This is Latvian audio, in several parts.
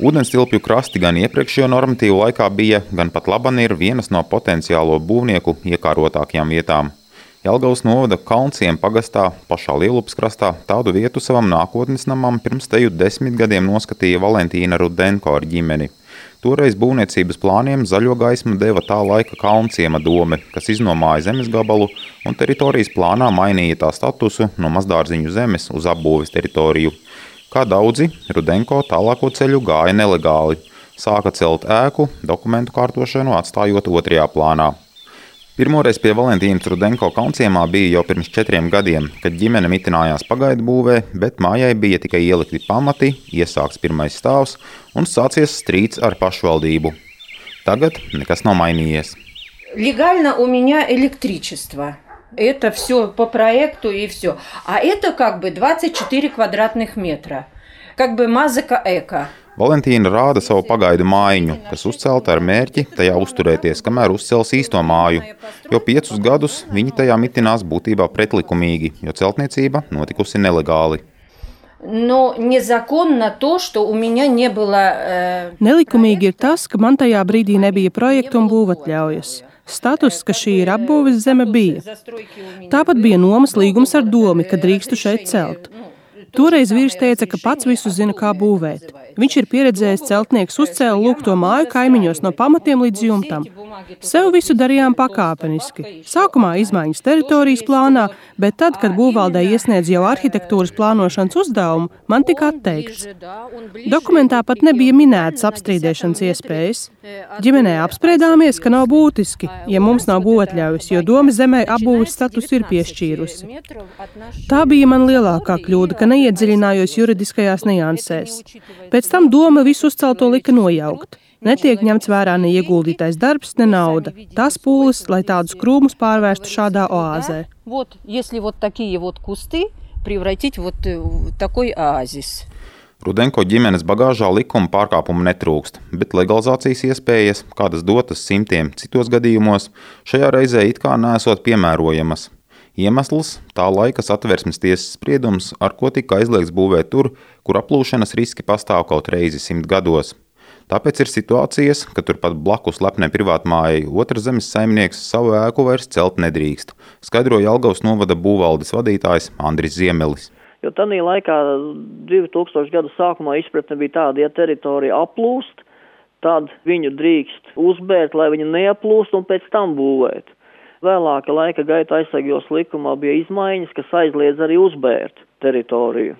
Ūdenstilpju krasti gan iepriekšējo normatīvu laikā bija, gan pat laban ir vienas no potenciālo būvnieku iekārotākajām vietām. Jelgavas novada Kalnciem pagastā pašā Lielupas krastā tādu vietu savam nākotnes namam pirms teju desmit gadiem noskatīja Valentīna Rudenko ar ģimeni. Toreiz būvniecības plāniem zaļo gaismu deva tā laika Kalnciema dome, kas iznomāja zemes gabalu un teritorijas plānā mainīja tā statusu no mazdārziņu zemes uz apbūves teritoriju. Kā daudzi, Rudenko tālāko ceļu gāja nelegāli. Sāka celt ēku, dokumentu kārtošanu atstājot otrajā plānā. Pirmoreiz pie Valentīnas Rudenko kalnciemā bija jau pirms četriem gadiem, kad ģimene mitinājās pagaidu būvē, bet mājai bija tikai ielikti pamati, iesāks pirmais stāvs un sācies strīds ar pašvaldību. Tagad nekas nav mainījies. Легально у меня электричество. Это все по проекту и все. А это как бы 24 квадратных метра. Как бы мазака эко. Valentīna rāda savu pagaidu mājiņu, kas uzcelta ar mērķi tajā uzturēties, kamēr uzcels īsto māju. Jo piecus gadus viņi tajā mitinās būtībā pretlikumīgi, jo celtniecība notikusi nelegāli. Но незаконно то, что у меня не было. Э, Nelikumīgi ir tas, ka man tajā brīdī nebija projekta un būvatļaujas. Status, ka šī ir apbūves zeme, bija. Tāpat bija nomas līgums ar domu, ka drīkstu šeit celt. Toreiz vīrs teica, ka pats visu zina, kā būvēt. Viņš ir pieredzējis celtnieks, uzcēla lūgto māju kaimiņos no pamatiem līdz jumtam. Sev visu darījām pakāpeniski. Sākumā izmaiņas teritorijas plānā, bet tad, kad būvvaldē iesniedz jau arhitektūras plānošanas uzdevumu, man tika atteikts. Dokumentā pat nebija minētas apstrīdēšanas iespējas. Ģimenē apspriedāmies, ka nav būtiski, ja mums nav būvatļaujas, jo doma zemē apbūves status ir piešķīrusi. Tā bija man lielākā kļūda, ka neiedziļinājos juridiskajās niansēs. Pēc tam doma visu uzcelto lika nojaukt. Netiek ņemts vērā ne ieguldītais darbs, ne nauda. Tas pūlis, lai tādus krūmus pārvērstu šādā oāzē. Вот, если вот такие вот кусты превратить вот в такой оазис. Rudenko ģimenes bagāžā likuma pārkāpumu netrūkst, bet legalizācijas iespējas, kādas dotas simtiem citos gadījumos, šajā reizē it kā nesot piemērojamas. Iemesls - tā laika satversmes tiesas spriedums, ar ko tika aizliegts būvēt tur, kur aplūšanas riski pastāv kaut reizi simt gados. Tāpēc ir situācijas, ka turpat blakus lepnē privātmājai otrs zemes saimnieks savu ēku vairs celt nedrīkst, skaidro Jelgavas novada būvvaldes vadītājs Andris Ziemelis. Jo tādā laikā, 2000 gadu sākumā, izpratne bija tāda, ja teritorija aplūst, tad viņu drīkst uzbērt, lai viņa neaplūst un pēc tam būvēt. Vēlāka laika gaita aizsargos likumā bija izmaiņas, kas aizliedz arī uzbērt teritoriju.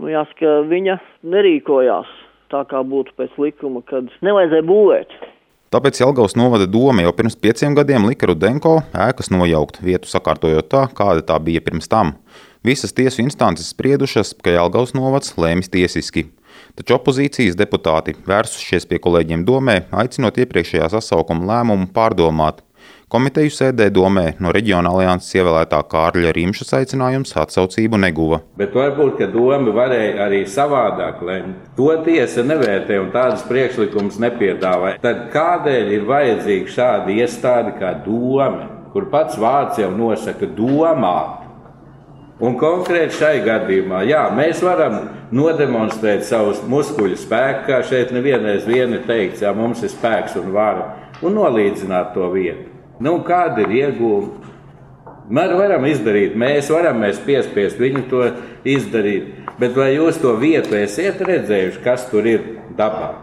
Nu, jāsaka, viņa nerīkojās tā, kā būtu pēc likuma, kad nevajadzēja būvēt. Tāpēc Jelgavas novada doma jau pirms pieciem gadiem lika Rudenko ēkas nojaukt, vietu sakārtojot tā, kāda tā bija pirms tam. Visas tiesu instances spriedušas, ka Jelgavas novads lēmis tiesiski. Taču opozīcijas deputāti vērsušies pie kolēģiem domē, aicinot iepriekšējā sasaukuma lēmumu pārdomāt. Komiteju sēdē domē no reģiona alianses ievēlētā Kārļa Rīmšas aicinājums atsaucību neguva. Bet varbūt, ka doma varēja arī savādāk lemt. To tiesa nevērtē un tādas priekšlikumus nepiedāvā. Tad kādēļ ir vajadzīga šāda iestāde kā doma, kur pats vārds jau nosaka domāt? Un konkrēti šai gadījumā, jā, mēs varam nodemonstrēt savus muskuļu spēku, kā šeit nevienreiz vien ir teikts, jā, mums ir spēks un vara, un nolīdzināt to vietu. Nu, kāda ir iegūma? Mēs varam izdarīt, mēs varam mēs piespiest viņu to izdarīt, bet vai jūs to vietu esat redzējuši, kas tur ir dabā?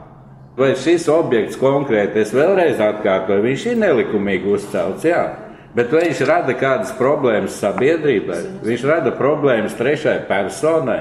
Vai šis objekts konkrēti, es vēlreiz atkārtoju, viņš ir nelikumīgi uzcelts, jā. Bet vai viņš rada kādas problēmas sabiedrībai? Viņš rada problēmas trešai personai,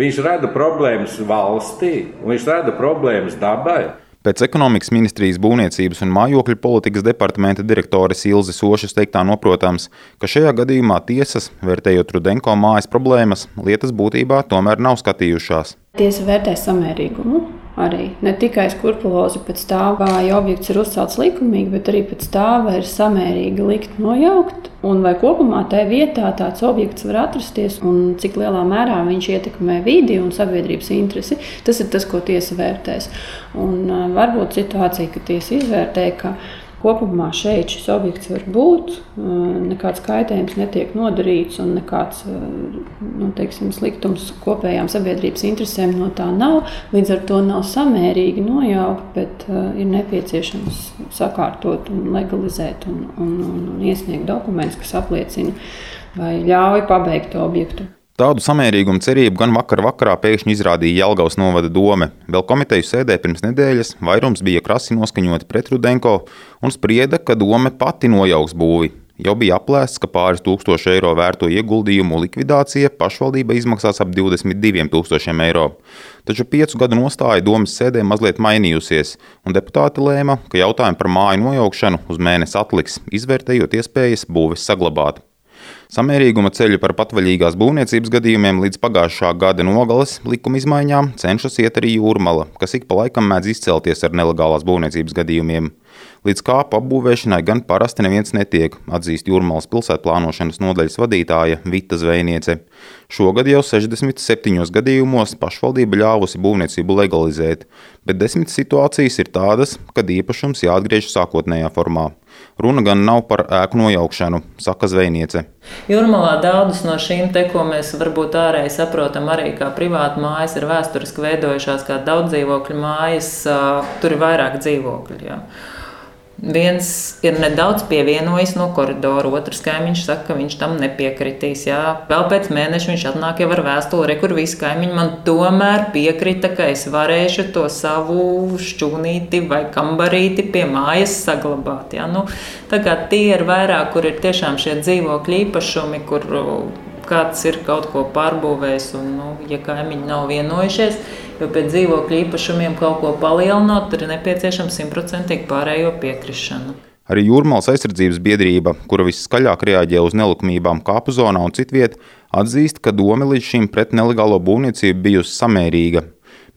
viņš rada problēmas valstī, viņš rada problēmas dabai. Pēc ekonomikas ministrijas būvniecības un mājokļu politikas departamenta direktores Ilzas Ošas teiktā noprotams, ka šajā gadījumā tiesas, vērtējot Rudenko mājas problēmas, lietas būtībā tomēr nav skatījušās. Tiesa vērtē samērīgumu arī. Ne tikai skrupulozi pēc tā, vai objekts ir uzcelts likumīgi, bet arī pēc tā, vai ir samērīgi likt nojaukt, un vai kopumā tajā vietā tāds objekts var atrasties, un cik lielā mērā viņš ietekmē vidi un sabiedrības interesi. Tas ir tas, ko tiesa vērtēs. Un, varbūt situācija, ka tiesa izvērtē, ka Kopumā šeit šis objekts var būt, nekāds kaitējums netiek nodarīts un nekāds nu, teiksim, sliktums kopējām sabiedrības interesēm no tā nav. Līdz ar to nav samērīgi nojaukt, bet ir nepieciešams sakārtot un legalizēt un, un, un, un iesniegt dokumentus, kas apliecina vai ļauj pabeigt objektu. Tādu samērīgumu cerību gan vakar vakarā pēkšņi izrādīja Jelgavas novada dome. Vēl komiteju sēdē pirms nedēļas vairums bija krasi noskaņoti pret Rudenko un sprieda, ka dome pati nojauks būvi. Jau bija aplēsts, ka pāris tūkstošu eiro vērto ieguldījumu likvidācija pašvaldība izmaksās ap 22 tūkstošiem eiro. Taču piecu gadu nostāja domas sēdē mazliet mainījusies, un deputāti lēma, ka jautājumu par māju nojaukšanu uz mēnesi atliks, izvērtējot iespējas būves saglabāt. Samērīguma ceļu par patvaļīgās būvniecības gadījumiem līdz pagājušā gada nogales likuma izmaiņām cenšas iet arī jūrmala, kas ik pa laikam mēdz izcelties ar nelegālās būvniecības gadījumiem. Līdz kāpu apbūvēšanai gan parasti neviens netiek, atzīst Jūrmālas pilsētplānošanas nodaļas vadītāja Vita Zvejniece. Šogad jau 67 gadījumos pašvaldība ļāvusi būvniecību legalizēt, bet desmit situācijas ir tādas, kad īpašums jāatgriež sākotnējā formā. Runa gan nav par ēku nojaukšanu, saka zvejniece. Jūrmalā daudzas no šīm te, ko mēs varbūt ārēji saprotam arī kā privāta mājas, ir vēsturiski veidojušās kā daudz dzīvokļu mājas, tur ir vairāk dzīvokļu. Jā. Viens ir nedaudz pievienojis no koridora, otrs kaimiņš saka, ka viņš tam nepiekritīs. Jā. Vēl pēc mēneša viņš atnāk jau ar vēstuli, kur visi kaimiņi man tomēr piekrita, ka es varēšu to savu šķūnīti vai kambarīti pie mājas saglabāt. Jā. Nu, tie ir vairāk, kur ir tiešām šie dzīvokļu īpašumi, kur kāds ir kaut ko pārbūvējis un, nu, ja kaimiņi nav vienojušies, Jo pēc dzīvokļu īpašumiem kaut ko palielinot, tad ir nepieciešama simtprocentīgi pārējo piekrišana. Arī Jūrmālas aizsardzības biedrība, kura viskaļāk reaģē uz nelikumībām kāpu zonā un citviet, atzīst, ka doma līdz šim pret nelegālo būvniecību bijusi samērīga.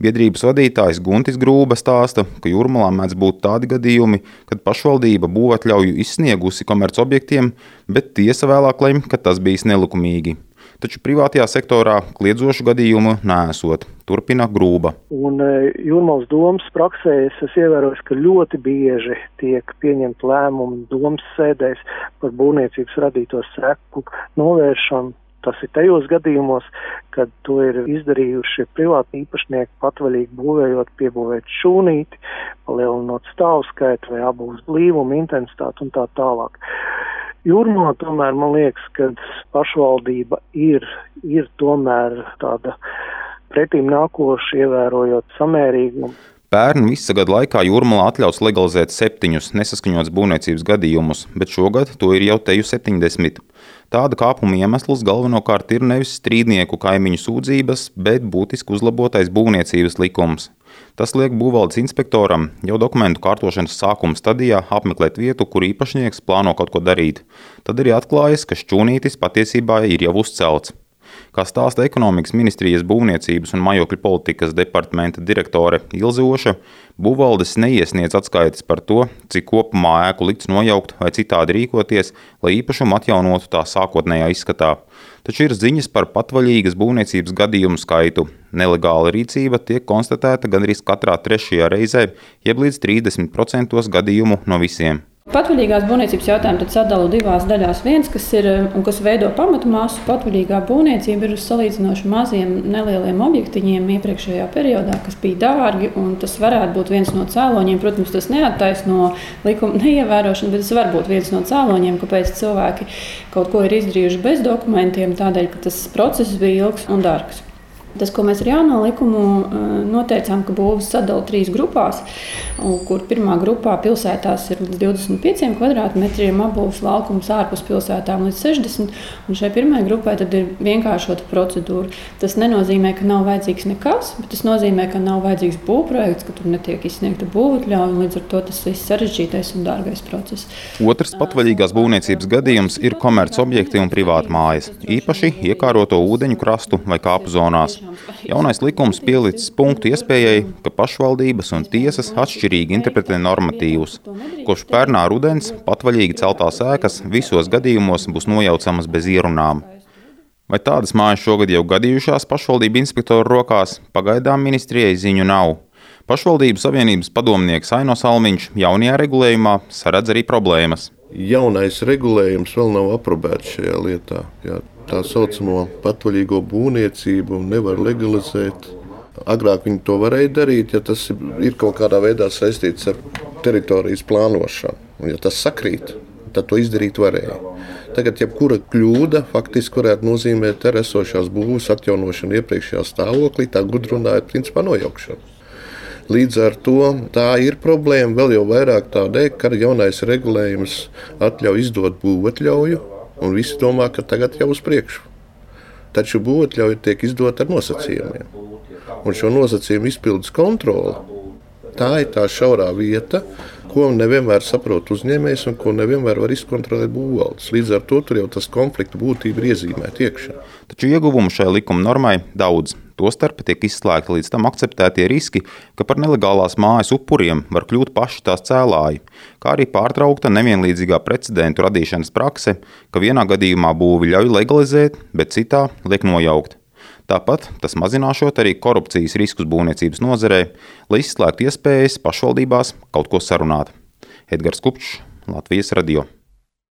Biedrības vadītājs Guntis Grūba stāsta, ka Jūrmalā mēdz būt tādi gadījumi, kad pašvaldība būvatļauju izsniegusi komercobjektiem, bet tiesa vēlāk lemj, ka tas bijis nelikumīgi taču privātajā sektorā kliedzošu gadījumu nesot. Turpina grūba. Un e, Jūrmālas domas praksē es esmu ievērojis, ka ļoti bieži tiek pieņemt lēmumi domas sēdēs par būvniecības radīto seku novēršanu. Tas ir tajos gadījumos, kad to ir izdarījuši privāti īpašnieki patvaļīgi būvējot, piebūvēt šūnīti, palielinot stāvu skaitu vai apbūves blīvumu, intensitāti un tā tālāk. Jūrmā tomēr man liekas, ka pašvaldība ir, ir tomēr tāda pretīm nākoša, ievērojot samērīgumu. Pērn visa gada laikā Jūrmalā atļauts legalizēt septiņus nesaskaņotus būvniecības gadījumus, bet šogad to ir jau teju 70. Tāda kāpuma iemesls galvenokārt ir nevis strīdnieku kaimiņu sūdzības, bet būtiski uzlabotais būvniecības likums. Tas liek būvvaldes inspektoram jau dokumentu kārtošanas sākuma stadijā apmeklēt vietu, kur īpašnieks plāno kaut ko darīt. Tad arī atklājas, ka šķūnītis patiesībā ir jau uzcelts. Kā stāsta ekonomikas ministrijas būvniecības un mājokļu politikas departamenta direktore Ilze Oša, būvvaldes neiesniedz atskaites par to, cik kopumā ēku likts nojaukt vai citādi rīkoties, lai īpašumu atjaunotu tā sākotnējā izskatā. Taču ir ziņas par patvaļīgas būvniecības gadījumu skaitu. Nelegāla rīcība tiek konstatēta gandrīz katrā trešajā reizē, jeb līdz 30% gadījumu no visiem. Patvaļīgās būvniecības jautājumu sadala divās daļās. Viens, kas ir un kas veido pamatu māsu, patvaļīgā būvniecība ir uz salīdzinoši maziem, nelieliem objektiņiem iepriekšējā periodā, kas bija dārgi. Tas varētu būt viens no cēloņiem. Protams, tas neattaisno likuma neievērošanu, bet tas var būt viens no cēloņiem, kāpēc cilvēki kaut ko ir izdarījuši bez dokumentiem, tādēļ, ka tas process bija ilgs un dārgs. Tas, ko mēs ar jauno likumu eh, noteicām, ka būvniecības sadalījuma trīs grupās, kur pirmā grupā pilsētās ir līdz 25 kvadrātmetriem, apbūves laukums ārpus pilsētām līdz 60. Un šai pirmajai grupai ir vienkāršota procedūra. Tas nenozīmē, ka nav vajadzīgs nekas, bet tas nozīmē, ka nav vajadzīgs būvprojekts, ka tur netiek izsniegta būvotļauja. Līdz ar to tas viss sarežģītais un dārgais process. Otrs patvaļīgās būvniecības gadījums ir komercobjekti un privāti mājas, īpaši iekāroto ūdeņu krastu vai kāpu zonās. Jaunais likums pielicis punktu iespējai, ka pašvaldības un tiesas atšķirīgi interpretē normatīvus. Kopš pērnā rudens patvaļīgi celtās ēkas visos gadījumos būs nojaucamas bez ierunām. Vai tādas mājas šogad jau gadījušās pašvaldību inspektoru rokās, pagaidām ministrijai ziņu nav. Pašvaldību savienības padomnieks Aino Salmiņš jaunajā regulējumā saredz arī problēmas. Jaunais regulējums vēl nav aprobēts šajā lietā. Jā, tā saucamo patvaļīgo būvniecību nevar legalizēt. Agrāk viņi to varēja darīt, ja tas ir kaut kādā veidā saistīts ar teritorijas plānošanu. Un, ja tas sakrīt, tad to izdarīt varēja. Tagad jebkura kļūda faktiski varētu nozīmēt ar esošās būvniecības atjaunošanu iepriekšējā stāvoklī, tā gudri runājot, principā nojaukšanu. Līdz ar to tā ir problēma vēl jau vairāk tādēļ, ka jaunais regulējums atļauj izdot būvatļauju, un visi domā, ka tagad jau uz priekšu. Taču būvatļauja tiek izdota ar nosacījumiem. Un šo nosacījumu izpildes kontrole tā ir tā šaurā vieta, ko nevienmēr saprot uzņēmējs un ko nevienmēr var izkontrolēt būvvaldes. Līdz ar to tur jau tas konflikta būtība ir iezīmēta iekšā. Taču ieguvumu šai likuma normai daudz. Tostarp tiek izslēgti līdz tam akceptētie riski, ka par nelegālās mājas upuriem var kļūt paši tās cēlāji, kā arī pārtraukta nevienlīdzīgā precedentu radīšanas prakse, ka vienā gadījumā būvi ļauj legalizēt, bet citā liek nojaukt. Tāpat tas mazināšot arī korupcijas riskus būvniecības nozarē, lai izslēgtu iespējas pašvaldībās kaut ko sarunāt. Edgars Kupčs, Latvijas radio.